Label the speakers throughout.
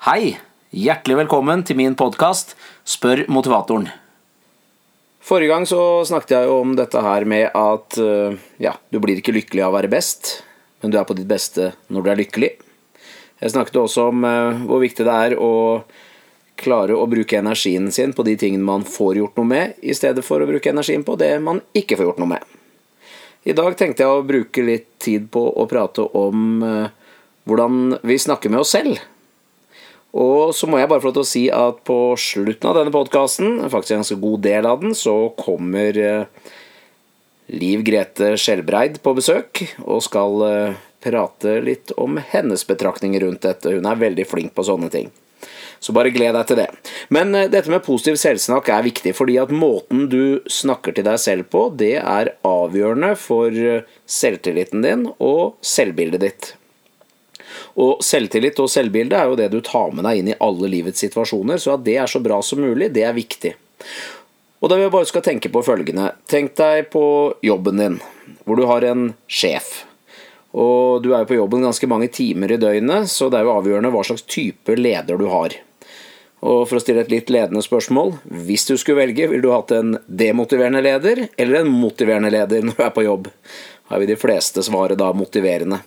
Speaker 1: Hei! Hjertelig velkommen til min podkast Spør motivatoren. Forrige gang så snakket jeg jo om dette her med at øh, ja, du blir ikke lykkelig av å være best, men du er på ditt beste når du er lykkelig. Jeg snakket også om øh, hvor viktig det er å klare å bruke energien sin på de tingene man får gjort noe med, i stedet for å bruke energien på det man ikke får gjort noe med. I dag tenkte jeg å bruke litt tid på å prate om øh, hvordan vi snakker med oss selv. Og så må jeg bare få lov til å si at på slutten av denne podkasten, faktisk en ganske god del av den, så kommer eh, Liv Grete Skjelbreid på besøk og skal eh, prate litt om hennes betraktninger rundt dette. Hun er veldig flink på sånne ting. Så bare gled deg til det. Men eh, dette med positiv selvsnakk er viktig, fordi at måten du snakker til deg selv på, det er avgjørende for selvtilliten din og selvbildet ditt. Og selvtillit og selvbilde er jo det du tar med deg inn i alle livets situasjoner, så at det er så bra som mulig, det er viktig. Og da vil jeg bare skal tenke på følgende. Tenk deg på jobben din, hvor du har en sjef. Og du er jo på jobben ganske mange timer i døgnet, så det er jo avgjørende hva slags type leder du har. Og for å stille et litt ledende spørsmål, hvis du skulle velge, ville du hatt en demotiverende leder eller en motiverende leder når du er på jobb? Her vil de fleste svare da motiverende.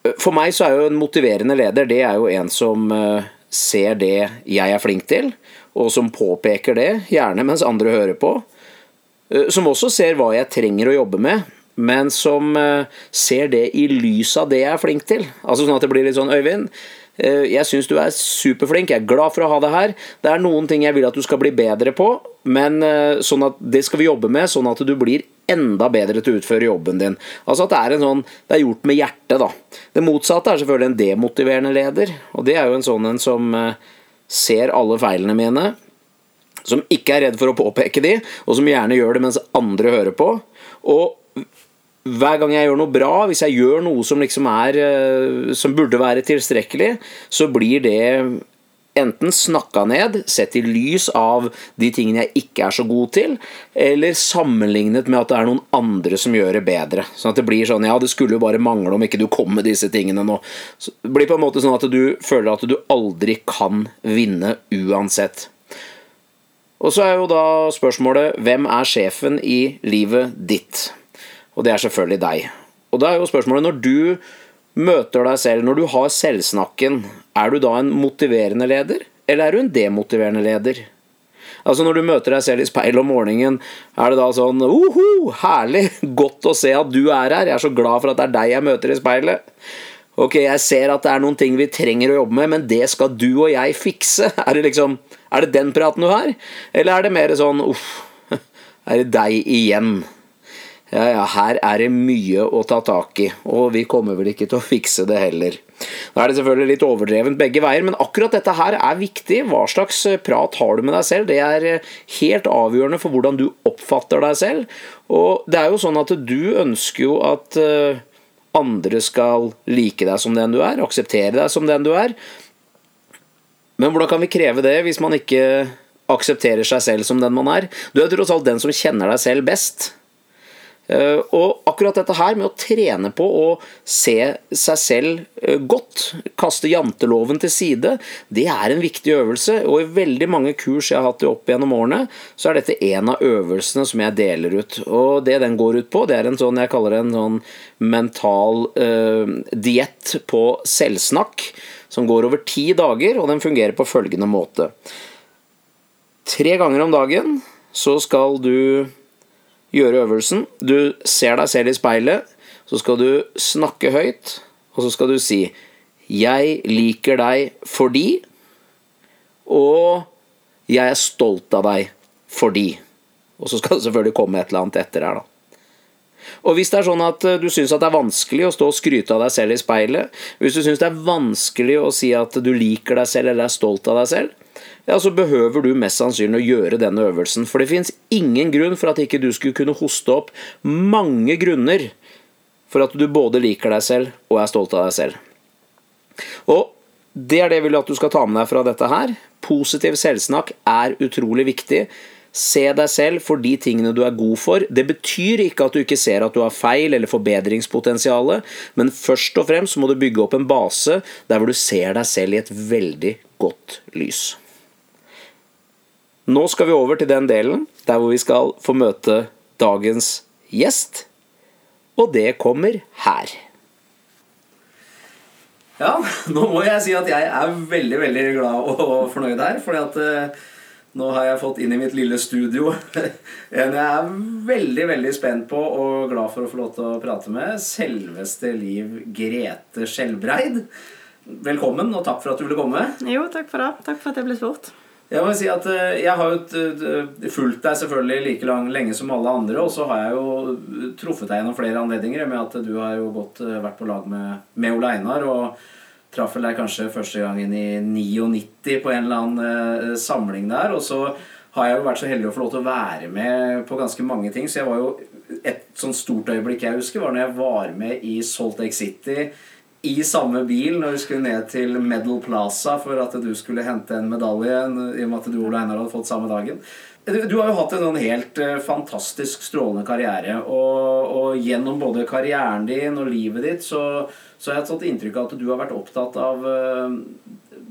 Speaker 1: For meg så er jo en motiverende leder det er jo en som eh, ser det jeg er flink til, og som påpeker det, gjerne mens andre hører på. Eh, som også ser hva jeg trenger å jobbe med, men som eh, ser det i lys av det jeg er flink til. Altså sånn at det blir litt sånn Øyvind, jeg syns du er superflink, jeg er glad for å ha deg her. Det er noen ting jeg vil at du skal bli bedre på, men sånn at det skal vi jobbe med, sånn at du blir enda bedre til å utføre jobben din. Altså at det er, en sånn, det er gjort med hjertet, da. Det motsatte er selvfølgelig en demotiverende leder, og det er jo en sånn en som eh, ser alle feilene mine, som ikke er redd for å påpeke de, og som gjerne gjør det mens andre hører på. Og hver gang jeg gjør noe bra, hvis jeg gjør noe som liksom er eh, Som burde være tilstrekkelig, så blir det enten snakka ned, sett i lys av de tingene jeg ikke er så god til, eller sammenlignet med at det er noen andre som gjør det bedre. Sånn at det blir sånn Ja, det skulle jo bare mangle om ikke du kom med disse tingene nå. Så det blir på en måte sånn at du føler at du aldri kan vinne uansett. Og så er jo da spørsmålet hvem er sjefen i livet ditt? Og det er selvfølgelig deg. Og da er jo spørsmålet når du møter deg selv, når du har selvsnakken, er du da en motiverende leder, eller er du en demotiverende leder? Altså Når du møter deg selv i speilet om morgenen, er det da sånn Oho, herlig, godt å se at du er her, jeg er så glad for at det er deg jeg møter i speilet. Ok, jeg ser at det er noen ting vi trenger å jobbe med, men det skal du og jeg fikse. Er det liksom Er det den praten du har? Eller er det mer sånn uff, er det deg igjen? Ja, ja, her er det mye å ta tak i, og vi kommer vel ikke til å fikse det heller. Nå er det selvfølgelig litt overdrevent begge veier, men akkurat dette her er viktig. Hva slags eh, prat har du med deg selv? Det er eh, helt avgjørende for hvordan du oppfatter deg selv. Og det er jo sånn at du ønsker jo at eh, andre skal like deg som den du er, akseptere deg som den du er. Men hvordan kan vi kreve det hvis man ikke aksepterer seg selv som den man er? Du er tross alt den som kjenner deg selv best. Eh, og akkurat dette her med å trene på å se seg selv eh, godt, kaste janteloven til side, det er en viktig øvelse. Og i veldig mange kurs jeg har hatt opp gjennom årene, så er dette en av øvelsene som jeg deler ut. Og det den går ut på, det er en sånn jeg kaller det en sånn mental eh, diett på selvsnakk, som går over ti dager, og den fungerer på følgende måte. Tre ganger om dagen så skal du gjøre øvelsen. Du ser deg selv i speilet, så skal du snakke høyt, og så skal du si 'Jeg liker deg fordi' og 'Jeg er stolt av deg fordi'. Og så skal det selvfølgelig komme et eller annet etter her, da. Og hvis det er sånn at du syns det er vanskelig å stå og skryte av deg selv i speilet, hvis du syns det er vanskelig å si at du liker deg selv eller er stolt av deg selv, ja, så behøver du mest sannsynlig å gjøre denne øvelsen. For det fins ingen grunn for at ikke du skulle kunne hoste opp mange grunner for at du både liker deg selv og er stolt av deg selv. Og det er det jeg vil at du skal ta med deg fra dette her. Positiv selvsnakk er utrolig viktig. Se deg selv for de tingene du er god for. Det betyr ikke at du ikke ser at du har feil eller forbedringspotensial, men først og fremst må du bygge opp en base der hvor du ser deg selv i et veldig godt lys. Nå skal vi over til den delen der hvor vi skal få møte dagens gjest, og det kommer her. Ja, nå må jeg si at jeg er veldig veldig glad og fornøyd her. fordi at eh, nå har jeg fått inn i mitt lille studio en jeg er veldig veldig spent på og glad for å få lov til å prate med. Selveste Liv Grete Skjelbreid. Velkommen, og takk for at du ville komme.
Speaker 2: Jo, takk for det. Takk for at jeg ble spurt.
Speaker 1: Jeg må si at eh, jeg har jo fulgt deg selvfølgelig like lang, lenge som alle andre, og så har jeg jo truffet deg gjennom flere anledninger med at du har jo eh, vært på lag med, med Ole Einar. og traff vel deg kanskje første gangen i 99 på en eller annen eh, samling der. Og så har jeg jo vært så heldig å få lov til å være med på ganske mange ting. Så jeg var jo et sånn stort øyeblikk jeg husker, var når jeg var med i Salt Lake City i samme bil når vi skulle ned til Medal Plaza for at du skulle hente en medalje, i og med at du og Einar hadde fått samme dagen. Du har jo hatt en sånn helt eh, fantastisk strålende karriere. Og, og, gjennom både karrieren din og livet ditt så, så har jeg tatt inntrykk av at du har vært opptatt av uh,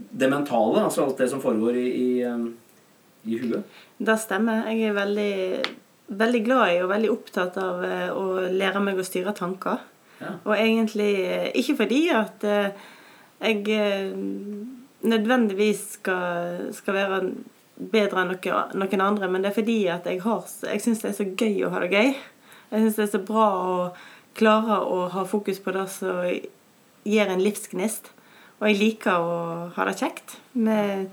Speaker 1: det mentale. Altså alt det som foregår i, i, um, i huet.
Speaker 2: Det stemmer. Jeg er veldig, veldig glad i og veldig opptatt av å lære meg å styre tanker. Og egentlig ikke fordi at uh, jeg nødvendigvis skal, skal være bedre enn noen andre, men det er fordi at jeg, har, jeg syns det er så gøy å ha det gøy. Jeg syns det er så bra å klare å ha fokus på det som gir en livsgnist. Og jeg liker å ha det kjekt. Med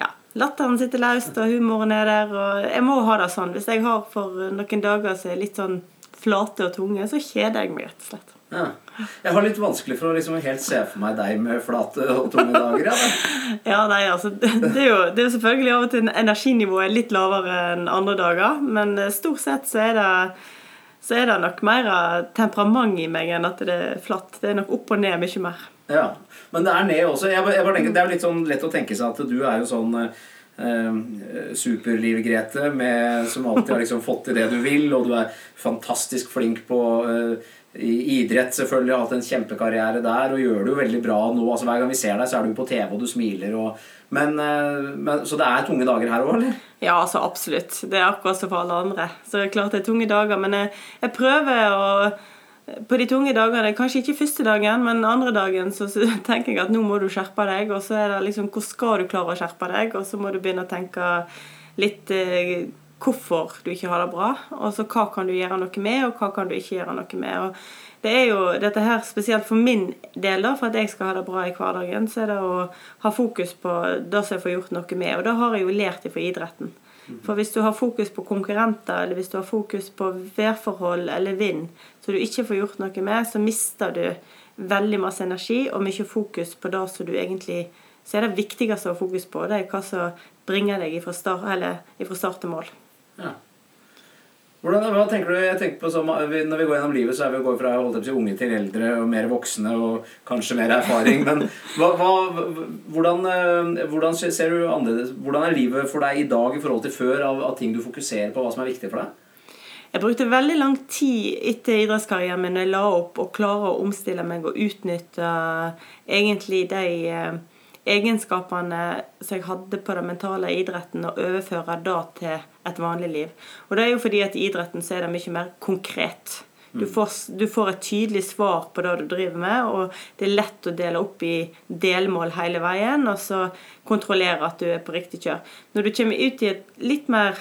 Speaker 2: ja, Latteren sitter løst, og humoren er der. Og jeg må ha det sånn. Hvis jeg har for noen dager som er litt sånn flate og tunge, så kjeder jeg meg rett og slett.
Speaker 1: Ja. Jeg har litt vanskelig for å liksom helt se for meg deg med flate og tunge dager. Ja,
Speaker 2: nei, altså, det, er jo, det er jo selvfølgelig av og til energinivået litt lavere enn andre dager. Men eh, stort sett så er det, så er det nok mer temperament i meg enn at det er flatt. Det er nok opp og ned mye mer.
Speaker 1: Ja, Men det er ned også. Jeg, jeg tenker, det er litt sånn lett å tenke seg at du er jo sånn eh, superliv-Grete som alltid har liksom fått til det du vil, og du er fantastisk flink på eh, i idrett selvfølgelig har hatt en kjempekarriere der og gjør det jo veldig bra nå. altså Hver gang vi ser deg, så er du på TV og du smiler. Og, men, eh, men, så det er tunge dager her òg, eller?
Speaker 2: Ja, altså absolutt. Det er akkurat som for alle andre. Så klart det er tunge dager. Men jeg, jeg prøver å på de tunge dagene, kanskje ikke første dagen, men andre dagen, så, så, tenker jeg at nå må du skjerpe deg. Og så er det liksom Hvor skal du klare å skjerpe deg? Og så må du begynne å tenke litt eh, hvorfor du ikke har det bra. Og så hva kan du gjøre noe med, og hva kan du ikke gjøre noe med. Og det er jo dette her spesielt for min del, da, for at jeg skal ha det bra i hverdagen, så er det å ha fokus på det som jeg får gjort noe med. Og det har jeg jo lært fra idretten. For hvis du har fokus på konkurrenter, eller hvis du har fokus på værforhold eller vind, så du ikke får gjort noe med, så mister du veldig masse energi og mye fokus på det som du egentlig så er det viktigste å ha fokus på, det er hva som bringer deg fra start, start til mål.
Speaker 1: Hvordan, hva tenker du, jeg tenker på så, Når vi går gjennom livet, så er vi går fra si, unge til eldre og mer voksne og kanskje mer erfaring. Men hva, hva, hvordan, eh, hvordan, ser du annerledes, hvordan er livet for deg i dag i forhold til før av, av, ting du fokuserer på, hva som er viktig for deg?
Speaker 2: Jeg brukte veldig lang tid etter idrettskarrieren min jeg la opp og klare å omstille meg og utnytte egentlig de eh, egenskapene som jeg hadde på den mentale idretten, og overføre det til et vanlig liv. Og det er jo fordi at i idretten så er det mye mer konkret. Du mm. får, du får, et tydelig svar på det du driver med, og det er lett å dele opp i delmål hele veien, og så kontrollere at du er på riktig kjør. Når du kommer ut i et litt mer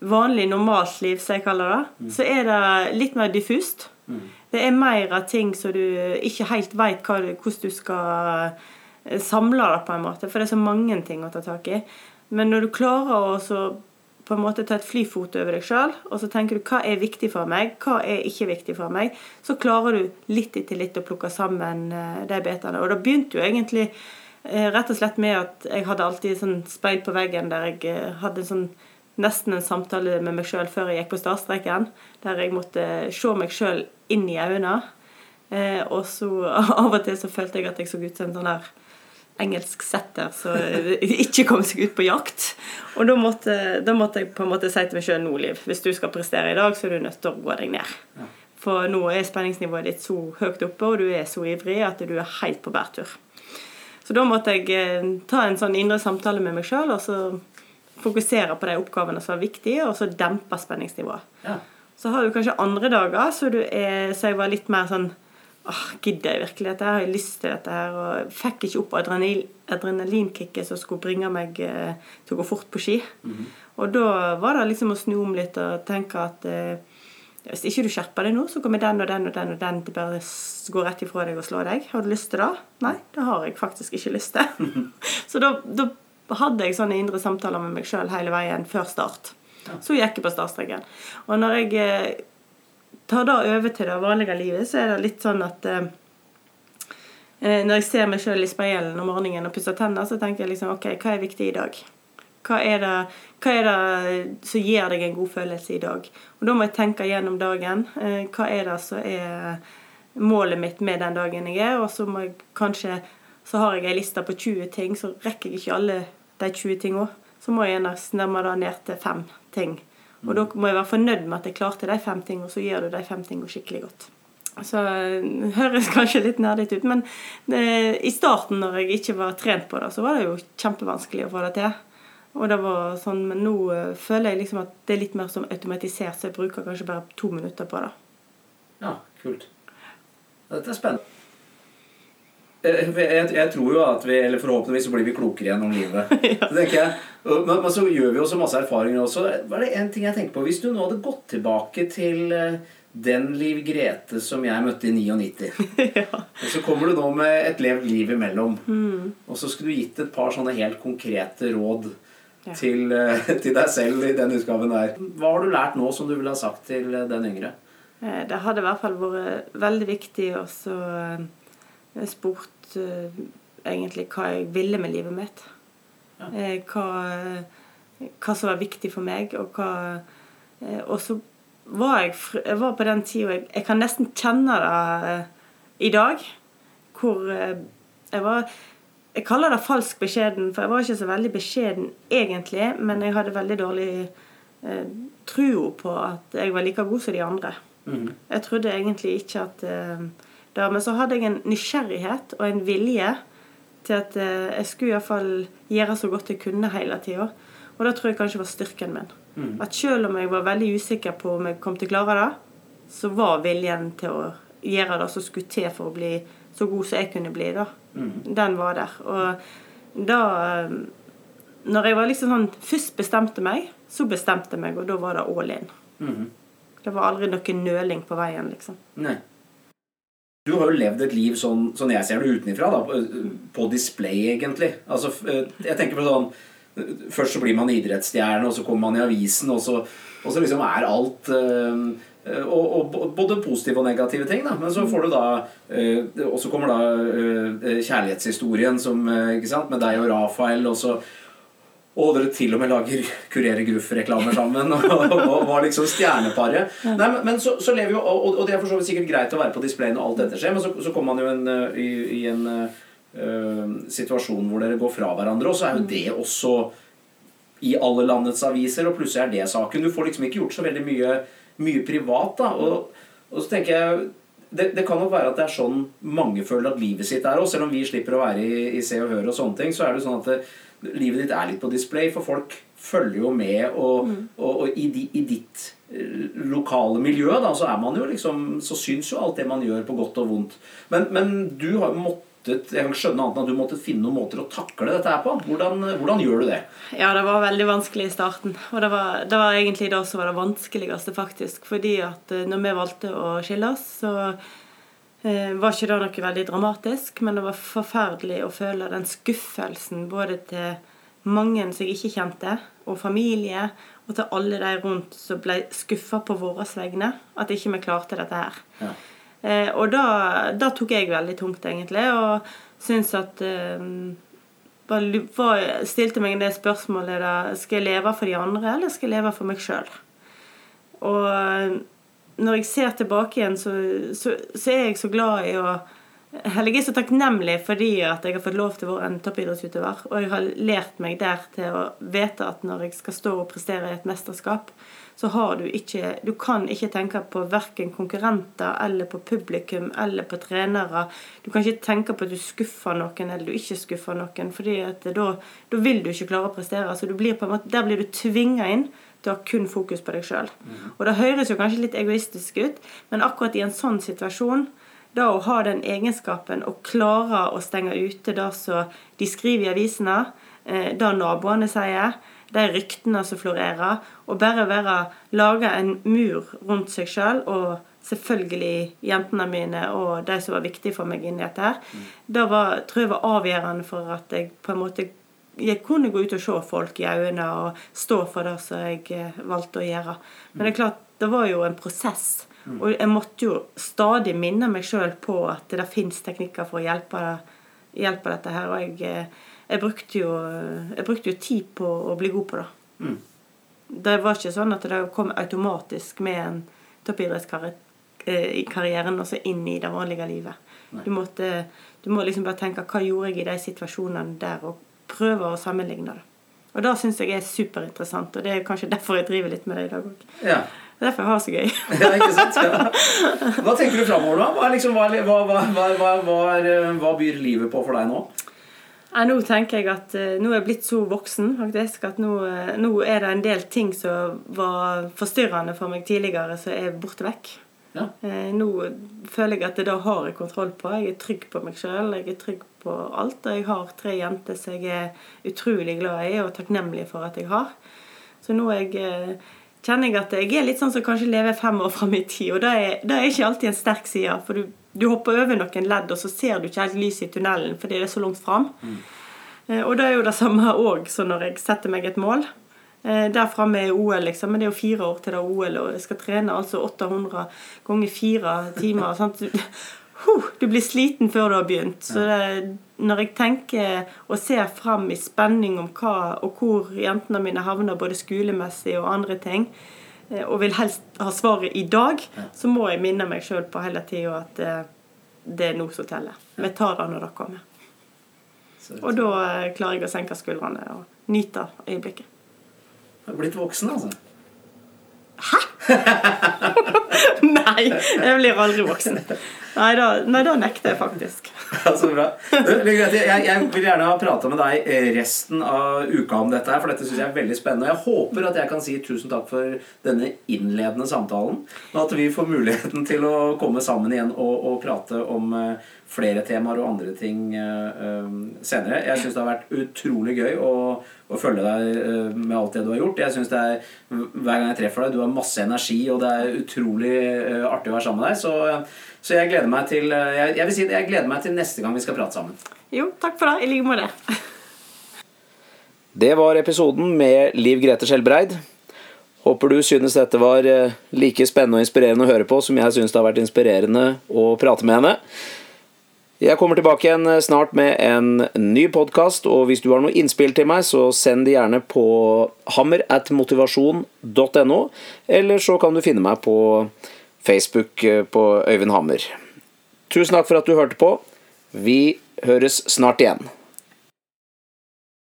Speaker 2: vanlig, normalt liv, som jeg kaller det, mm. så er det litt mer diffust. Mm. Det er mer av ting som du ikke helt veit hvordan du skal samle det, på en måte, for det er så mange ting å ta tak i. Men når du klarer å på en måte ta et flyfot over deg sjøl, og så tenker du hva er viktig for meg, hva er ikke viktig for meg, så klarer du litt etter litt å plukke sammen eh, de bitene. Og da begynte jo egentlig eh, rett og slett med at jeg hadde alltid sånn speil på veggen der jeg eh, hadde sånn nesten en samtale med meg sjøl før jeg gikk på startstreken, der jeg måtte se meg sjøl inn i øynene. og så av og til så følte jeg at jeg så ut som en sånn der engelsk setter som ikke kom seg ut på jakt. Og da måtte, da måtte jeg på en måte si til meg sjøl nå, Liv, hvis du skal prestere i dag, så er du nødt til å gå deg ned. For nå er spenningsnivået ditt så høyt oppe, og du er så ivrig at du er helt på bærtur. Så da måtte jeg eh, ta en sånn indre samtale med meg sjøl, og så fokusere på de oppgavene som er viktige, og så dempe spenningsnivået. Ja. Så har du kanskje andre dager så, er, så jeg var litt mer sånn åh, Gidder jeg virkelig dette? her? Har jeg lyst til dette? her? Og jeg fikk ikke opp adrenalin, adrenalinkicket som skulle bringe meg eh, til å gå fort på ski. Mm -hmm. Og da var det liksom å snu om litt og tenke at eh, hvis ikke du skjerper deg nå, så kommer den og den og den og den til bare gå rett ifra deg og slå deg. Har du lyst til det? Nei, det har jeg faktisk ikke lyst til. så da, da hadde jeg sånne indre samtaler med meg sjøl hele veien før start. Så gikk jeg på startstreken. Og når jeg eh, tar det over til det vanlige livet, så er det litt sånn at eh, eh Når jeg ser meg sjøl i speilet om morgenen og pusser tenner, så tenker jeg liksom OK, hva er viktig i dag? Hva er, det, hva er det som gir deg en god følelse i dag? Og Da må jeg tenke gjennom dagen. Eh, hva er det som er målet mitt med den dagen jeg er? Og så må jeg kanskje så har jeg ei liste på 20 ting, så rekker jeg ikke alle de 20 tingene, så må jeg snemme det ned til fem ting. Og da må jeg være fornøyd med at jeg klarte de fem tingene, og så gjør du de fem tingene skikkelig godt. Så det høres kanskje litt nerdete ut, men det, i starten, når jeg ikke var trent på det, så var det jo kjempevanskelig å få det til. Og det var sånn, Men nå uh, føler jeg liksom at det er litt mer som automatisert, så jeg bruker kanskje bare to minutter på det.
Speaker 1: Ja, kult. Dette er spennende. Eh, jeg, jeg, tror jo at vi, eller forhåpentligvis så blir vi klokere igjen om livet. ja. Så jeg, men, men, så gjør vi også masse erfaringer også. Var det en ting jeg tenker på Hvis du nå hadde gått tilbake til eh, den Liv Grete som jeg møtte i 99 ja. Og så kommer du nå med et levd liv imellom. Mm. Og så skulle du gitt et par sånne helt konkrete råd ja. til, eh, til, deg selv i den utgaven der. Hva har du lært nå som du ville ha sagt til den yngre?
Speaker 2: Det hadde i hvert fall vært veldig viktig å jeg spurte uh, egentlig hva jeg ville med livet mitt. Ja. Uh, hva, hva, som var viktig for meg, og hva eh, Og så var jeg, jeg var på den tida jeg, jeg, kan nesten kjenne det i dag, hvor jeg var Jeg kaller det falsk beskjeden, for jeg var ikke så veldig beskjeden egentlig, men jeg hadde veldig dårlig eh, tro på at jeg var like god som de andre. Mm. Jeg trodde egentlig ikke at eh, der. Men så hadde jeg en nysgjerrighet og en vilje til at eh, jeg skulle iallfall gjøre så godt jeg kunne hele tida. Og det tror jeg kanskje var styrken min. Mm. At selv om jeg var veldig usikker på om jeg kom til å klare det, så var viljen til å gjøre det som skulle til for å bli så god som jeg kunne bli, da. Mm. Den var der. Og da eh, Når jeg var liksom sånn først bestemte meg, så bestemte jeg meg, og da var det all in. Mm. Det var aldri noe nøling på veien, liksom.
Speaker 1: Nei. Du har jo levd et liv sånn, sånn jeg ser det utenfra, da, på display, egentlig. Altså, eh, jeg tenker på sånn Først så blir man idrettsstjerne, og så kommer man i avisen, og så, og så liksom er alt øh, og, og, både positive og negative ting. Da. Men så får du da øh, Og så kommer da øh, kjærlighetshistorien som, ikke sant, med deg og Rafael. Og så, og dere til og med lager Kurere Gruff-reklamer sammen. Og, og, var liksom stjerneparet. Nei, men, men så, så, lever jo og, og, det er for så vidt sikkert greit å være på display når alt dette skjer, men så, så kommer man jo en, i, i, en uh, situasjon hvor dere går fra hverandre, og så er jo det også i alle landets aviser, og plutselig er det saken. Du får liksom ikke gjort så veldig mye, mye privat, da. Og, og så tenker jeg det, det, kan nok være at det er sånn mange føler at livet sitt er òg. Selv om vi slipper å være i, i Se og Hør og sånne ting, så er det sånn at det, livet ditt er litt på display, for folk følger jo med. Og, mm. og, og i, di, i, ditt eh, lokale miljø da, så er man jo liksom Så syns jo alt det man gjør, på godt og vondt. Men, men du har måttet jeg kan skjønne annet enn at du måtte finne noen måter å takle dette her på. Hvordan, hvordan, gjør du det?
Speaker 2: Ja, det var veldig vanskelig i starten. Og det var, det var egentlig det som var det vanskeligste, faktisk. Fordi at eh, når vi valgte å skille oss, så var ikke det noe veldig dramatisk, men det var forferdelig å føle den skuffelsen både til mange som jeg ikke kjente, og familie, og til alle de rundt som ble skuffa på våre vegne. At ikke vi klarte dette her. Ja. Eh, og da, da, tok jeg veldig tungt, egentlig, og syntes at eh, Stilte meg det spørsmålet da Skal jeg leve for de andre, eller skal jeg leve for meg sjøl? Og når jeg ser tilbake igjen, så, så, så, er jeg så glad i å jeg er så takknemlig fordi at jeg har fått lov til å være en toppidrettsutøver. Og jeg har lært meg der til å vite at når jeg skal stå og prestere i et mesterskap, så har du ikke Du kan ikke tenke på verken konkurrenter eller på publikum eller på trenere. Du kan ikke tenke på at du skuffer noen eller du ikke skuffer noen, fordi at da, da vil du ikke klare å prestere. Så du blir måte, der blir du tvinga inn til å ha kun fokus på deg sjøl. Mm. Og det høres jo kanskje litt egoistisk ut, men akkurat i en sånn situasjon det å ha den egenskapen å klare å stenge ute det som de skriver i avisene, eh, det naboene sier, de ryktene som florerer, og bare være, lage en mur rundt seg sjøl og selvfølgelig jentene mine og de som var viktige for meg inni dette her, mm. det var, tror jeg var avgjørende for at jeg på en måte jeg kunne gå ut og se folk i øynene og stå for det som jeg eh, valgte å gjøre. Men det er klart, det var jo en prosess. Og jeg måtte jo stadig minne meg sjøl på at det fins teknikker for å hjelpe, hjelpe, dette her. Og jeg, eh, jeg, brukte jo, jeg, brukte jo, tid på å bli god på det. Mm. Det var ikke sånn at det kom automatisk med en toppidrettskarrieren eh, også inn i det vanlige livet. Du, måtte, du må liksom bare tenke hva gjorde jeg i de situasjonene der, og prøve å sammenligne det. Og det syns jeg er superinteressant, og det er kanskje derfor jeg driver litt med det i dag òg.
Speaker 1: Ja.
Speaker 2: Det er derfor jeg har så gøy.
Speaker 1: ja, ikke sant? Ja. Hva tenker du framover, da? Hva, liksom, hva, hva, hva, byr livet på for deg nå?
Speaker 2: Ja, nå tenker jeg at uh, nå er jeg blitt så voksen faktisk, at nå, uh, nå, er det en del ting som var forstyrrende for meg tidligere, som er borte vekk. Ja. Nå føler jeg at det da har jeg kontroll på. Jeg er trygg på meg sjøl. Jeg er trygg på alt. Og jeg har tre jenter som jeg er utrolig glad i og takknemlig for at jeg har. Så nå er jeg kjenner jeg at jeg er litt sånn som kanskje lever fem år fram i tid. Og det er, det er, ikke alltid en sterk side. For du, du, hopper over noen ledd, og så ser du ikke helt lyset i tunnelen fordi det er så langt fram. Mm. Eh, og det er jo det samme òg som når jeg setter meg et mål. Eh, der framme er OL, liksom. Men det er jo fire år til det er OL, og jeg skal trene altså 800 ganger fire timer. Sant? Du blir sliten før du har begynt. Så det, når jeg tenker og ser fram i spenning om hva og hvor jentene mine havner, både skolemessig og andre ting, eh, og vil helst ha svaret i dag, så må jeg minne meg sjøl på hele tida at det, eh, er nå som teller. Vi tar det når det kommer. Og da eh, klarer jeg å senke skuldrene og nyte øyeblikket.
Speaker 1: Du har blitt voksen, altså?
Speaker 2: Hæ?! Jeg blir aldri voksen. Nei, da, nei, da nekter jeg faktisk.
Speaker 1: Ja, så bra. Jeg, jeg vil gjerne ha prata med deg resten av uka om dette, her, for dette syns jeg er veldig spennende. Jeg håper at jeg kan si tusen takk for denne innledende samtalen. Og at vi får muligheten til å komme sammen igjen og, og prate om eh, flere temaer og andre ting uh, senere. Jeg syns det har vært utrolig gøy å, å følge deg uh, med alt det du har gjort. Jeg synes det er, Hver gang jeg treffer deg, du har masse energi, og det er utrolig uh, artig å være sammen med deg. Så, så jeg gleder meg til jeg, jeg, vil si jeg gleder meg til neste gang vi skal prate sammen.
Speaker 2: Jo, takk for det. I like måte.
Speaker 1: Det var episoden med Liv Grete Skjelbreid. Håper du synes dette var like spennende og inspirerende å høre på som jeg synes det har vært inspirerende å prate med henne. Jeg kommer tilbake igjen eh, snart med en ny podkast, og hvis du har noe innspill til meg, så send det gjerne på hammer at motivasjon.no, eller så kan du finne meg på Facebook eh, på Øyvind Hammer. Tusen takk for at du hørte på. Vi høres snart igjen.